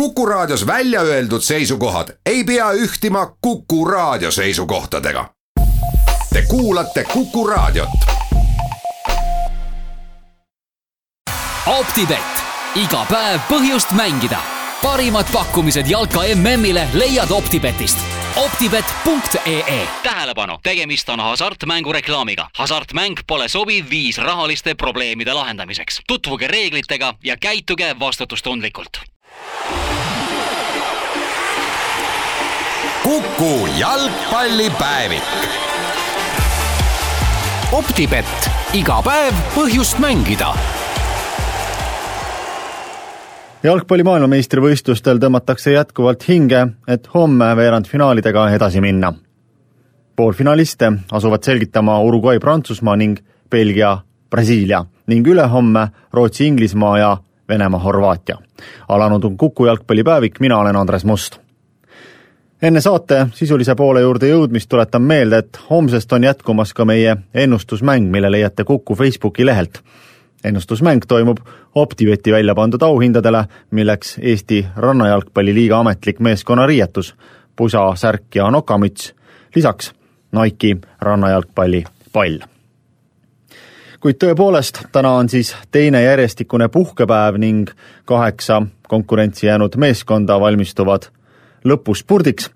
Kuku Raadios välja öeldud seisukohad ei pea ühtima Kuku Raadio seisukohtadega. Te kuulate Kuku Raadiot. optibett, iga päev põhjust mängida. parimad pakkumised jalka MM-ile leiad Optibetist optibet.ee. tähelepanu, tegemist on hasartmängureklaamiga. hasartmäng pole sobiv viis rahaliste probleemide lahendamiseks. tutvuge reeglitega ja käituge vastutustundlikult Kuku jalgpallipäevik. optibett, iga päev põhjust mängida jalgpalli maailmameistrivõistlustel tõmmatakse jätkuvalt hinge, et homme veerandfinaalidega edasi minna. poolfinaliste asuvad selgitama Uruguay, Prantsusmaa ning Belgia, Brasiilia ning ülehomme Rootsi, Inglismaa ja Venemaa, Horvaatia. alanud on Kuku jalgpallipäevik, mina olen Andres Must. Enne saate sisulise poole juurde jõudmist tuletan meelde, et homsest on jätkumas ka meie ennustusmäng, mille leiate Kuku Facebooki lehelt ennustusmäng toimub Optibeti välja pandud auhindadele, milleks Eesti Rannajalgpalliliiga ametlik meeskonnariietus, pusa, särk ja nokamüts, lisaks Nike'i rannajalgpalli pall. kuid tõepoolest, täna on siis teine järjestikune puhkepäev ning kaheksa konkurentsi jäänud meeskonda valmistuvad lõpuspurdiks,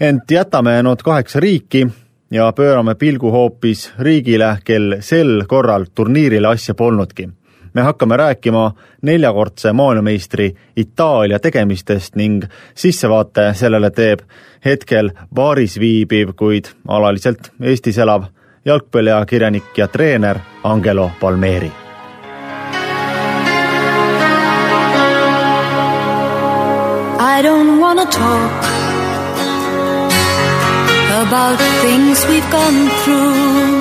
ent jätame need kaheksa riiki ja pöörame pilgu hoopis riigile, kel sel korral turniirile asja polnudki. me hakkame rääkima neljakordse maailmameistri Itaalia tegemistest ning sissevaate sellele teeb hetkel baaris viibiv, kuid alaliselt Eestis elav jalgpalliajakirjanik ja treener Angelo Palmeri. Wanna talk about things we've gone through,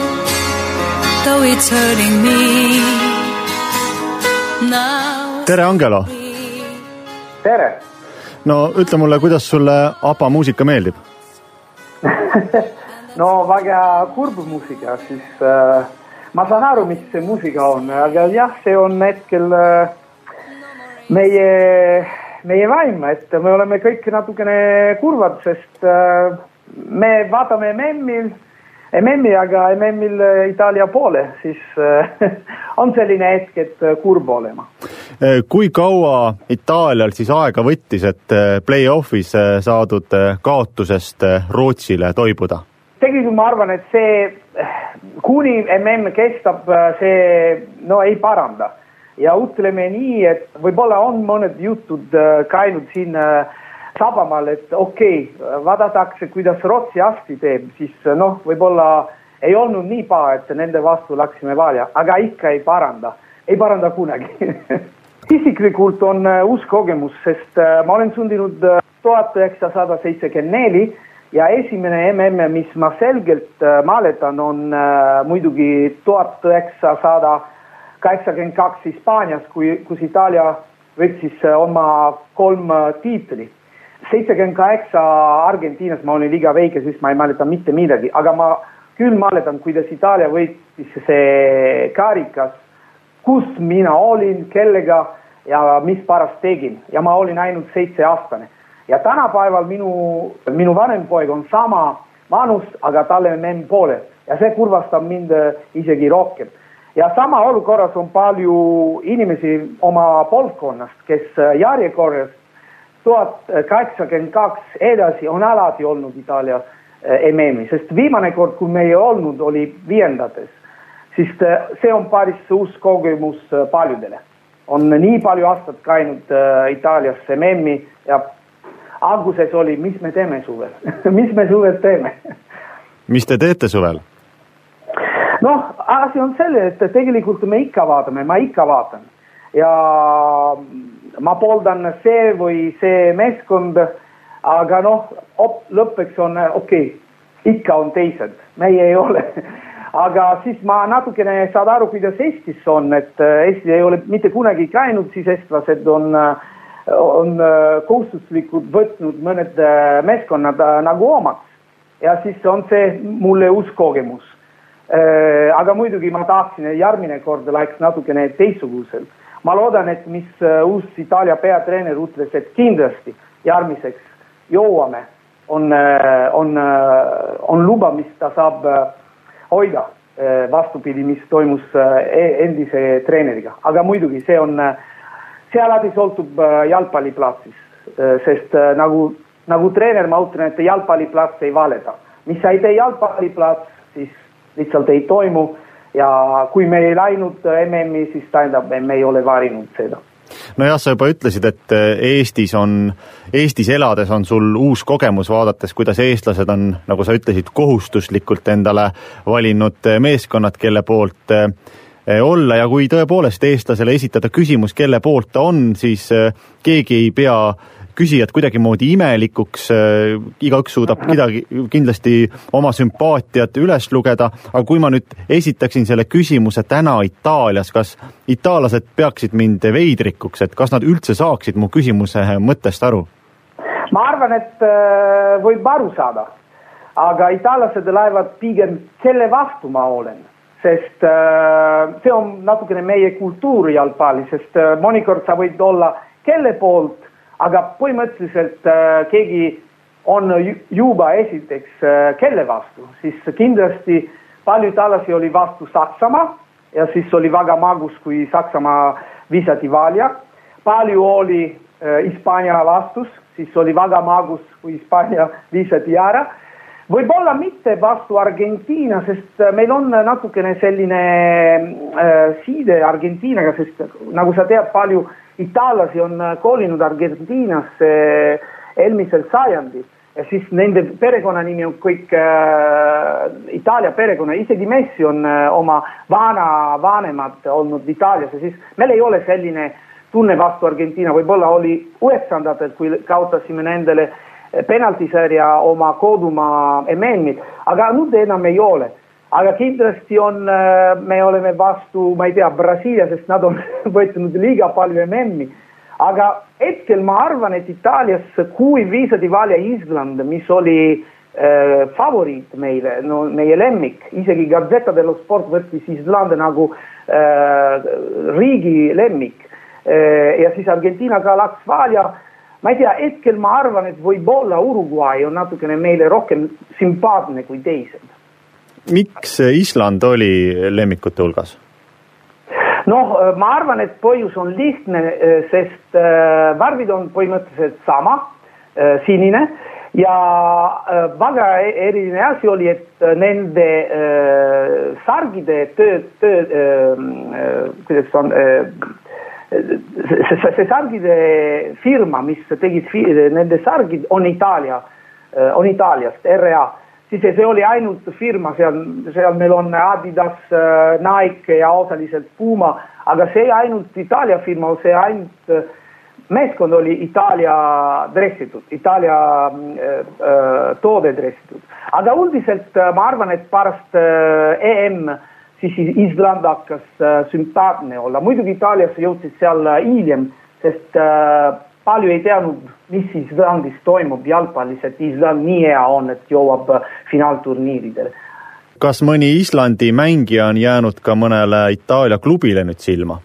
though it's hurting me now. tere, Angelo! tere! no ütle mulle, kuidas sulle ABBA muusika meeldib no väga kurb muusika, siis äh, ma saan aru, mis see muusika on, aga jah, see on hetkel äh, meie, meie vaim, et me oleme kõik natukene kurvad, sest äh, me vaatame MM-il, MM-i, aga MM-il Itaalia poole, siis äh, on selline hetk, et äh, kurb olema. kui kaua Itaalial siis aega võttis, et äh, play-off'is saadud kaotusest Rootsile toibuda? tegelikult ma arvan, et see, kuni MM kestab, see no ei paranda ja ütleme nii, et võib-olla on mõned jutud käinud siin äh, Sabamaal, et okei okay,, vaadatakse, kuidas Rootsi hästi teeb, siis noh, võib-olla ei olnud nii paha, et nende vastu läksime välja, aga ikka ei paranda, ei paranda kunagi. Isiklikult on uus kogemus, sest ma olen sündinud äh, tuhat üheksasada seitsekümmend neli ja esimene mm, mis ma selgelt mäletan, on muidugi tuhat üheksasada kaheksakümmend kaks Hispaanias, kui, kus Itaalia võttis uh, oma kolm uh, tiitlit seitsekümmend kaheksa Argentiinas ma olin liiga väike, siis ma ei mäleta mitte midagi, aga ma küll mäletan, kuidas Itaalia võitis see karikas, kus mina olin, kellega ja mis pärast tegin ja ma olin ainult seitseaastane. ja tänapäeval minu, minu vanem poeg on sama vanus, aga talle on memm poole ja see kurvastab mind isegi rohkem. Ja sama olukorras on palju inimesi oma põlvkonnast, kes järjekorras tuhat kaheksakümmend kaks edasi on alati olnud Itaalia eh, MM-i, sest viimane kord, kui me ei olnud, oli viiendates, siis eh, see on päris uus kogemus paljudele. on nii palju aastat käinud Itaalias MM-i ja alguses oli, mis me teeme suvel mis me suvel teeme mis te teete suvel? Noh, asi on selle, et tegelikult me ikka vaatame, ma ikka vaatan ja ma pooldan see või see meeskond, aga noh, lõppeks on okei okay,, ikka on teised, meie ei ole aga siis ma natukene saan aru, kuidas Eestis on, et äh, Eesti ei ole mitte kunagi käinud, siis eestlased on, äh, on äh, kohustuslikult võtnud mõned meeskonnad nagu omaks. ja siis on see mulle uus kogemus. Aga muidugi ma tahtsin, järgmine kord läks natukene teistsuguselt ma loodan, et mis uus Itaalia peatreener ütles, et kindlasti järgmiseks jõuame, on, on, on luba, mis ta saab hoida vastupidi, mis toimus e-, endise treeneriga, aga muidugi see on, see alati sõltub jalgpalliplatsist, sest nagu, nagu treener ma ütlen, et jalgpalliplats ei valeta, mis sa ei tee jalgpalliplats, siis lihtsalt ei toimu. Ja kui me ei läinud MM-i, siis tähendab, me ei ole valinud seda. Nojah, sa juba ütlesid, et Eestis on, Eestis elades on sul uus kogemus, vaadates, kuidas eestlased on, nagu sa ütlesid, kohustuslikult endale valinud meeskonnad, kelle poolt eh, olla. Ja kui tõepoolest eestlasele esitada küsimus, kelle poolt ta on, siis eh, keegi ei pea küsijat kuidagimoodi imelikuks, äh, igaüks suudab midagi, kindlasti oma sümpaatiat üles lugeda, aga kui ma nüüd esitaksin selle küsimuse täna Itaalias, kas itaallased peaksid mind veidrikuks, et kas nad üldse saaksid mu küsimuse mõttest aru? ma arvan, et äh, võib aru saada, aga itaallased lähevad pigem selle vastu, ma olen sest äh, see on natukene meie kultuur jalgpalli, sest mõnikord sa võid olla kelle poolt aga põhimõtteliselt äh, keegi on juba esiteks äh, kelle vastu, siis kindlasti palju tallasi oli vastu Saksamaa ja siis oli väga magus, kui Saksamaa visati välja. palju oli äh, Hispaania vastus, siis oli väga magus, kui Hispaania visati ära. võib-olla mitte vastu Argentiina, sest äh, meil on natukene selline äh, siide Argentiinaga, sest nagu sa tead, palju itaallasi on äh, kolinud Argentiinasse äh, eelmisel sajandil. Ja siis nende perekonnanimi on kõik äh, Itaalia perekonna, isegi Messi on äh, oma vanavanemad olnud Itaalias. Ja siis meil ei ole selline tunne vastu Argentiina, võib-olla oli üheksandatel, kui kaotasime nendele äh, penaltisarja oma kodumaa MM-il, aga nüüd enam ei ole aga kindlasti on, äh, me oleme vastu, ma ei tea, Brasiilia, sest nad on võtnud liiga palju MM-i. aga hetkel ma arvan, et Itaalias, kui viisati välja Island, mis oli äh, favoriit meile, no meie lemmik, isegi Gazzetta dello Sport võttis Islande nagu äh, riigi lemmik. Äh, ja siis Argentiina ka läks välja ma ei tea, hetkel ma arvan, et võib-olla Uruguay on natukene meile rohkem sümpaatne kui teised miks Island oli lemmikute hulgas? noh, ma arvan, et põhjus on lihtne, sest äh, värvid on põhimõtteliselt sama, äh, sinine ja äh, väga eriline asi oli, et nende sargide töö, töö, kuidas on, see, see sargide firma, mis tegid nende sargid, on Itaalia, on Itaaliast, RA siis see oli ainult firma, seal, seal meil on Adidas, äh, Nike ja osaliselt Puma, aga see ainult Itaalia firma, see ainult äh, meeskond oli Itaalia dressitud, Itaalia äh, äh, toode dressitud. aga üldiselt ma arvan, et pärast äh, EM siis Island hakkas äh, sümpaatne olla, muidugi Itaaliasse jõudsid seal hiljem, sest äh, palju ei teadnud, mis Islandis toimub jalgpallis, et Island nii hea on, et jõuab äh, finaalturniiridele. kas mõni Islandi mängija on jäänud ka mõnele Itaalia klubile nüüd silma?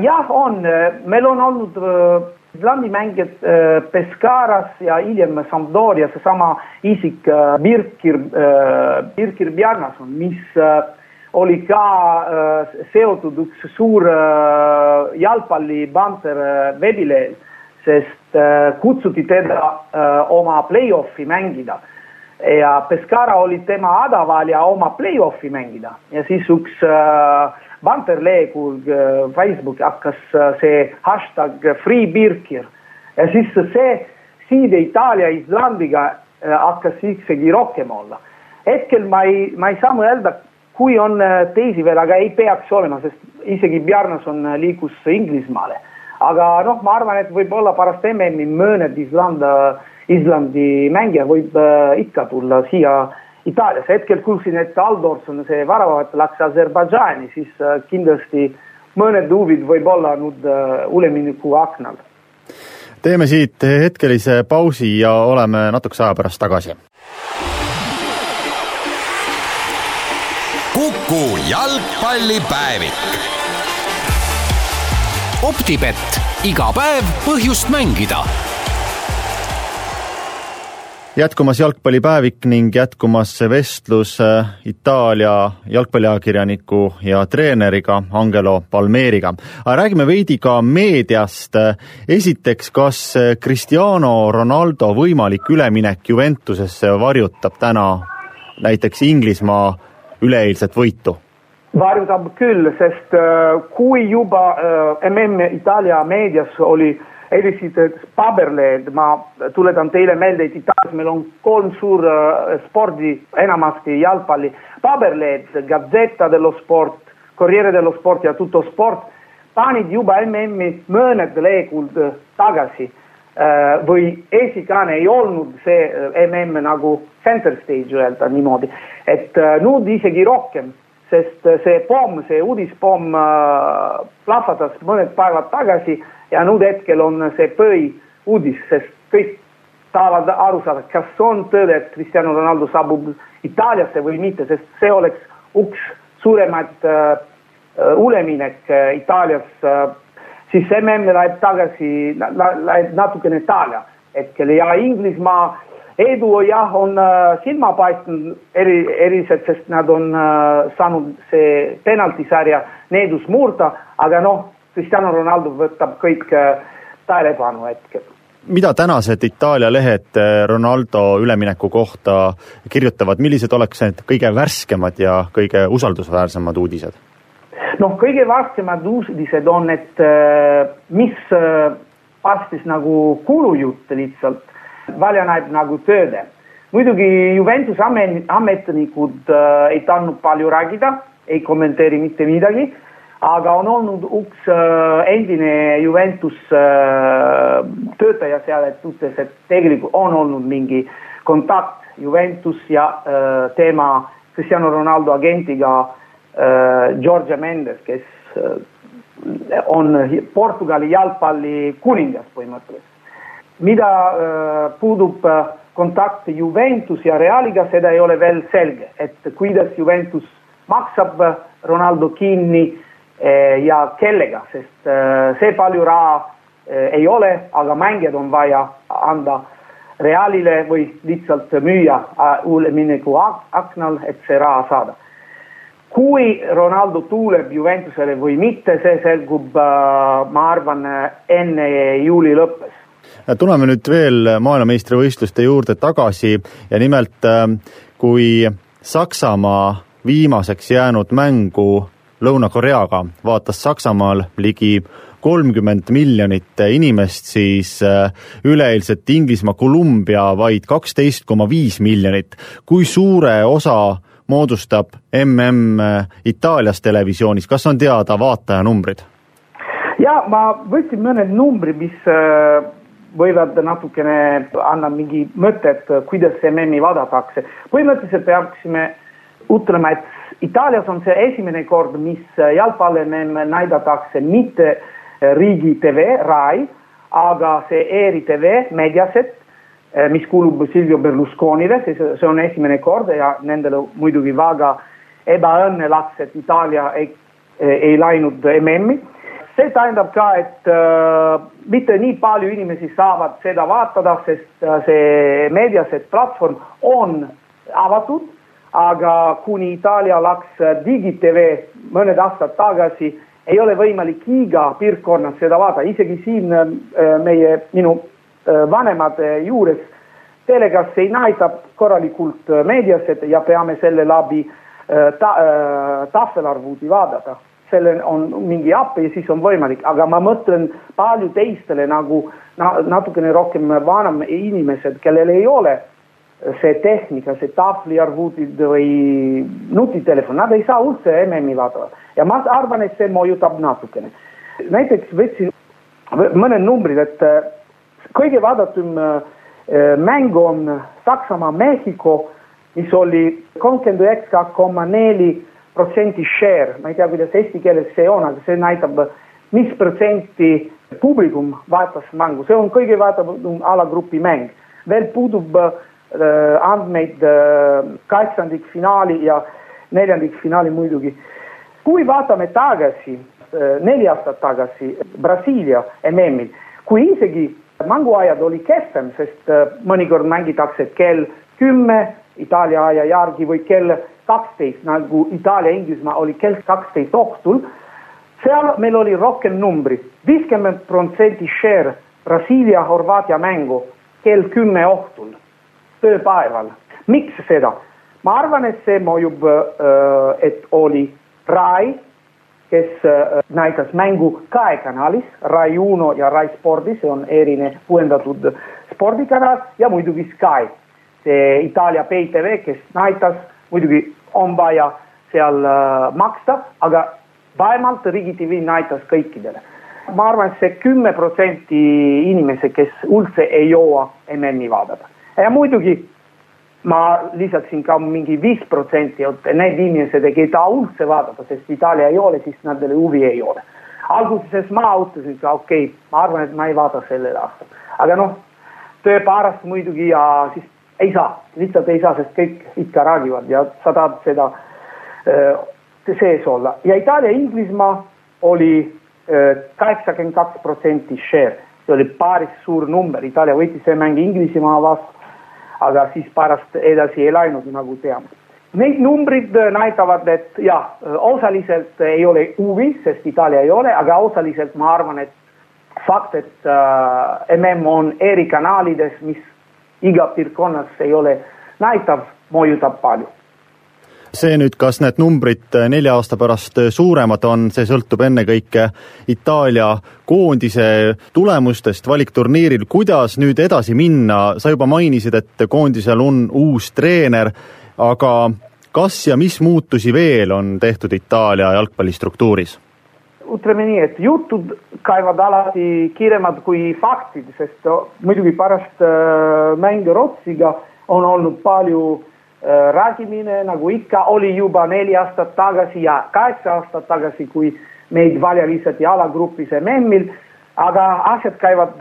jah, on, meil on olnud äh, Islandi mängijad äh, Pescaras ja hiljem Sampdoria, seesama isik Birkir, Birkir Bjarnason, mis oli ka seotud üks suur jalgpallipanter veebilehel sest äh, kutsuti teda äh, oma play-off'i mängida. Ja Pescara oli tema hädaval ja oma play-off'i mängida. Ja siis üks vanterlehekülg äh, Facebook hakkas see hashtag Free Birkir ja siis see siide Itaalia Islandiga hakkas isegi rohkem olla. hetkel ma ei, ma ei saa mõelda, kui on teisi veel, aga ei peaks olema, sest isegi Bjarnason liikus Inglismaale aga noh, ma arvan, et võib-olla pärast MM-i mõned Island, Islandi mängija võib äh, ikka tulla siia Itaaliasse, hetkel kuulsin, et Aldorson, see väravaht läks Aserbaidžaani, siis äh, kindlasti mõned huvid võib-olla nüüd äh, ülemineku aknal. teeme siit hetkelise pausi ja oleme natukese aja pärast tagasi. kuku jalgpallipäevik optibett, iga päev põhjust mängida jätkumas jalgpallipäevik ning jätkumas vestlus äh, Itaalia jalgpalliajakirjaniku ja treeneriga Angelo Palmeriga. aga räägime veidi ka meediast. esiteks, kas Cristiano Ronaldo võimalik üleminek Juventusesse varjutab täna näiteks Inglismaa üleeilset võitu? Varjutab küll, sest äh, kui juba äh, MM Itaalia meedias oli erinevad paberlehed, ma tuletan teile meelde, et Itaalias meil on kolm suur uh, spordi, enamasti jalgpalli. Paberlehed, Gazzetta dello Sport, Corriere dello Sport ja Tutto Sport, panid juba MM-i mõned lehekuld tagasi. Või esikaane ei olnud see MM nagu center stage öelda niimoodi, et nüüd isegi rohkem sest see pomm, see uudispomm äh, plahvatas mõned päevad tagasi ja nüüd hetkel on see põhiuudis, sest kõik tahavad aru saada, kas on tõde, et Cristiano Ronaldo saabub Itaaliasse või mitte, sest see oleks uks suuremat äh, üleminek äh, Itaalias äh,, siis MM läheb tagasi, läheb natukene Itaalia hetkel ja Inglismaa edu jah, on äh, silma paistnud eri, eriselt, sest nad on äh, saanud see penaltisarja needus murda, aga noh, Cristiano Ronaldo võtab kõik äh, tähelepanu hetkel. Mida tänased Itaalia lehed Ronaldo ülemineku kohta kirjutavad, millised oleks need kõige värskemad ja kõige usaldusväärsemad uudised? noh, kõige värskemad uudised on, et mis pastis nagu kuulujutt lihtsalt, välja näeb nagu tööde. muidugi Juventuse ametnikud äh, ei tahtnud palju rääkida, ei kommenteeri mitte midagi aga on olnud üks äh, endine Juventus äh, töötaja seal, et ütles, et tegelikult on olnud mingi kontakt Juventus ja äh, tema Cristiano Ronaldo agentiga äh, Georgia Mendes, kes äh, on Portugali jalgpalli kuningas põhimõtteliselt. Mida äh, puudub äh, kontakt Juventus ja Realiga, seda ei ole veel selge, et kuidas Juventus maksab äh, Ronaldo kinni ja kellega, sest see palju raha ei ole, aga mängijad on vaja anda Realile või lihtsalt müüa ülemineku aknal, et see raha saada. kui Ronaldo tuleb Juventusele või mitte, see selgub, ma arvan, enne juuli lõppes tuleme nüüd veel maailmameistrivõistluste juurde tagasi ja nimelt kui Saksamaa viimaseks jäänud mängu Lõuna-Koreaga vaatas Saksamaal ligi kolmkümmend miljonit inimest, siis äh, üleeilset Inglismaa Columbia vaid kaksteist koma viis miljonit. kui suure osa moodustab mm äh, Itaalias televisioonis, kas on teada vaatajanumbrid? ja ma võtsin mõned numbrid, mis äh, võivad natukene anda mingi mõtet, kuidas MM-i vaadatakse. põhimõtteliselt peaksime ütlema, et Itaalias on see esimene kord, mis äh, jalgpalli näidatakse mitte riigi tv, Rai, aga see ERI-TV, Mediaset, äh, mis kuulub Silvio Berlusconile, see on esimene kord ja nendele muidugi väga ebaõnne läks, et Itaalia ei, ei läinud MM-i. See tähendab ka, et äh, mitte nii palju inimesi saavad seda vaatada, sest äh, see Mediaset platvorm on avatud aga kuni Itaalia läks äh, digitv mõned aastad tagasi, ei ole võimalik iga piirkonnas seda vaadata, isegi siin äh, meie, minu äh, vanemate juures telekas ei näita korralikult meedias, et ja peame selle läbi ta, tahvelarvuti vaadata. Sellel on mingi äpp ja siis on võimalik, aga ma mõtlen palju teistele nagu na, natukene rohkem vanem inimesed, kellel ei ole see tehnika, see tahvliarvutid või nutitelefon, nad ei saa üldse MM-i vaadata. Ja ma arvan, et see mõjutab natukene. näiteks võtsin mõned numbrid, et äh, kõige vaadatum äh, mäng on Saksamaa-Mehhiko, mis oli kolmkümmend üheksa koma neli protsenti share, ma ei tea, kuidas eesti keeles see on, aga see näitab, mis protsenti publikum vaatas mängu, see on kõige vaadatum alagrupi mäng. veel puudub äh, Äh, andmeid äh, kaheksandikfinaali ja neljandikfinaali muidugi. kui vaatame tagasi neli aastat tagasi Brasiilia MM-il, kui isegi mänguajad oli kehvem, sest mõnikord mängitakse kell kümme Itaalia aja järgi või kell kaksteist nagu Itaalia-Inglismaa oli kell kaksteist õhtul. seal meil oli rohkem numbrid, viiskümmend protsenti share Brasiilia-Horvaatia mängu kell kümme õhtul, tööpäeval. miks seda? ma arvan, et see mõjub, et oli Rai, kes näitas mängu Kai kanalis, Rai Uno ja Rai Spordi, see on erinev uuendatud spordikanal ja muidugi Sky, see Itaalia PTV, kes näitas, muidugi on vaja seal maksta, aga vähemalt Riigi TV näitas kõikidele. Ma arvan, et see kümme protsenti inimesi, kes üldse ei jõua MM-i vaadata. Ja muidugi ma lisaksin ka mingi viis protsenti, et need inimesed ei taha üldse vaadata, sest Itaalia ei ole, siis nendel huvi ei ole. alguses ma ütlesin ka okei okay,, ma arvan, et ma ei vaata sellel aastal, aga noh, töö pärast muidugi ja siis ei saa, lihtsalt ei saa, sest kõik ikka räägivad ja sa tahad seda äh, sees olla. Ja Itaalia-Inglismaa oli kaheksakümmend kaks protsenti share, see oli päris suur number, Itaalia võitis see mäng Inglismaa vastu, aga siis pärast edasi ei läinud, nagu teame. Need numbrid näitavad, et jah, osaliselt ei ole huvi, sest Itaalia ei ole, aga osaliselt ma arvan, et fakt, et äh, MM on eri kanalides, mis iga piirkonnas ei ole näitav, mõjutab palju. See nüüd, kas need numbrid äh, nelja aasta pärast äh, suuremad on, see sõltub ennekõike Itaalia koondise tulemustest valikturniiril, kuidas nüüd edasi minna, sa juba mainisid, et koondisel on uus treener, aga kas ja mis muutusi veel on tehtud Itaalia jalgpallistruktuuris? Ütleme nii, et jutud käivad alati kiiremad kui faktid, sest muidugi pärast äh, mänge Rootsiga on olnud palju Äh, räägimine, nagu ikka, oli juba neli aastat tagasi ja kaheksa aastat tagasi, kui meid valjalised jalagrupis MM-il, aga asjad käivad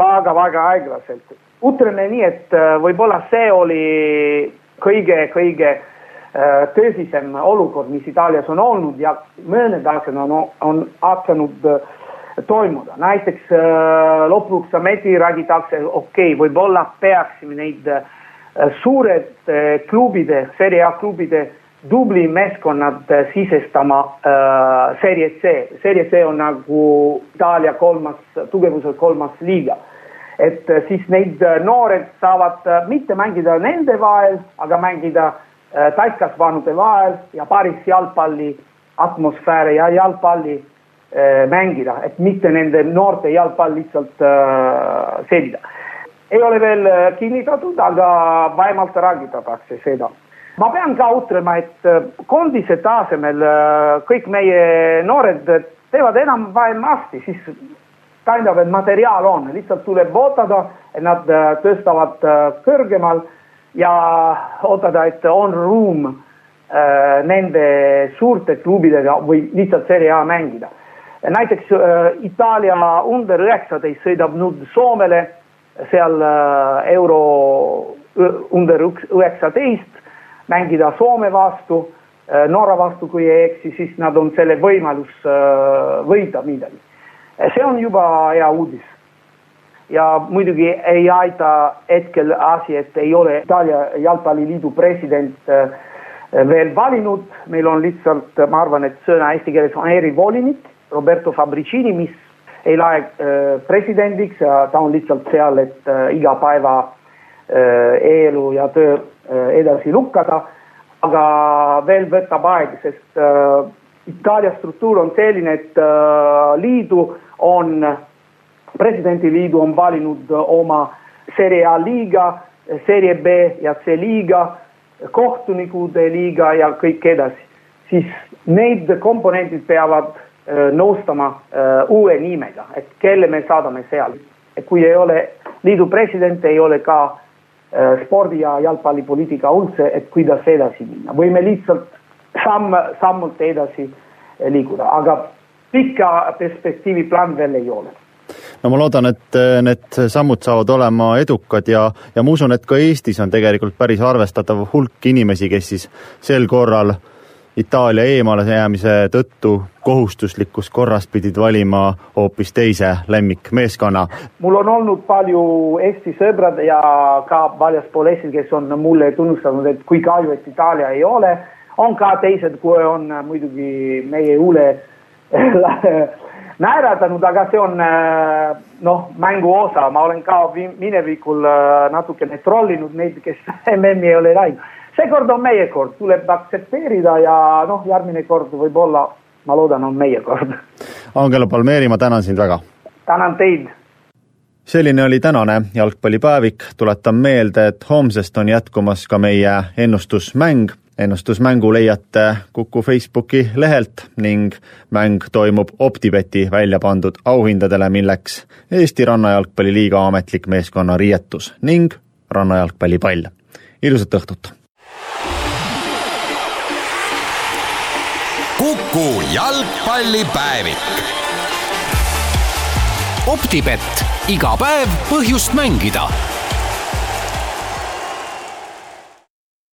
väga-väga äh, aeglaselt. ütleme nii, et võib-olla see oli kõige-kõige tõsisem olukord, mis Itaalias on olnud ja mõned asjad on, on hakanud toimuda, näiteks lõpuks ometi räägitakse, okei okay,, võib-olla peaksime neid äh, Äh, suured äh, klubide, Serie A klubide dubli meeskonnad äh, sisestama äh, Serie C. Serie C on nagu Itaalia kolmas, tugevuselt kolmas liiga. et siis neid noored saavad mitte mängida nende vahel, aga mängida äh, täiskasvanute vahel ja päris jalgpalli atmosfääri ja jalgpalli äh, mängida, et mitte nende noorte jalgpall lihtsalt äh, selida ei ole veel äh, kinnitatud, aga vähemalt räägitakse seda. ma pean ka ütlema, et äh, koondise tasemel äh, kõik meie noored teevad enam-vähem hästi, siis tähendab, et materjal on, lihtsalt tuleb ootada, et nad tõstavad kõrgemal ja ootada, et on ruum nende suurte klubidega või lihtsalt Serie A mängida. näiteks Itaalia under üheksateist sõidab nüüd Soomele seal äh, euro under üheksateist, mängida Soome vastu, äh, Norra vastu, kui ei eksi, siis nad on selle võimalus äh, võita midagi. see on juba hea uudis. Ja muidugi ei aita hetkel asi, et ei ole Itaalia jalgpalliliidu president veel valinud, meil on lihtsalt, ma arvan, et sõna eesti keeles on erivolinik Roberto Fabricini, mis ei lähe äh, presidendiks ja ta on lihtsalt seal, et äh, iga päeva elu ja töö edasi lükata. aga veel võtab aeg, sest Itaalia struktuur on selline, et liidu on, presidendiliidu on valinud oma Serie A liiga, Serie B ja C liiga, kohtunikude liiga ja kõik edasi. siis need komponendid peavad Äh, nõustama äh, uue nimega, et kelle me saadame seal. kui ei ole liidu president, ei ole ka äh, spordi ja jalgpallipoliitika üldse, et kuidas edasi minna, võime lihtsalt samm, sammult edasi liikuda, aga pika perspektiivi plaan veel ei ole no ma loodan, et need sammud saavad olema edukad ja, ja ma usun, et ka Eestis on tegelikult päris arvestatav hulk inimesi, kes siis sel korral Itaalia eemale jäämise tõttu kohustuslikus korras pidid valima hoopis teise lemmikmeeskonna. mul on olnud palju Eesti sõbrad ja ka väljaspool Eestit, kes on mulle tunnustanud, et kui kahju, et Itaalia ei ole, on ka teised, kui on muidugi meie üle naeratanud, aga see on noh, mängu osa, ma olen ka minevikul natukene trollinud neid, kes MM-i ei ole läinud. seekord on meie kord, tuleb aktsepteerida ja noh, järgmine kord võib-olla, ma loodan, on meie kord. Angelo Palmeri, ma tänan sind väga. tänan teid selline oli tänane jalgpallipäevik, tuletan meelde, et homsest on jätkumas ka meie ennustusmäng ennustusmängu leiate Kuku Facebooki lehelt ning mäng toimub Optibeti välja pandud auhindadele, milleks Eesti Rannajalgpalliliiga ametlik meeskonna riietus ning rannajalgpallipall. ilusat õhtut! kuku jalgpallipäevik. optibett, iga päev põhjust mängida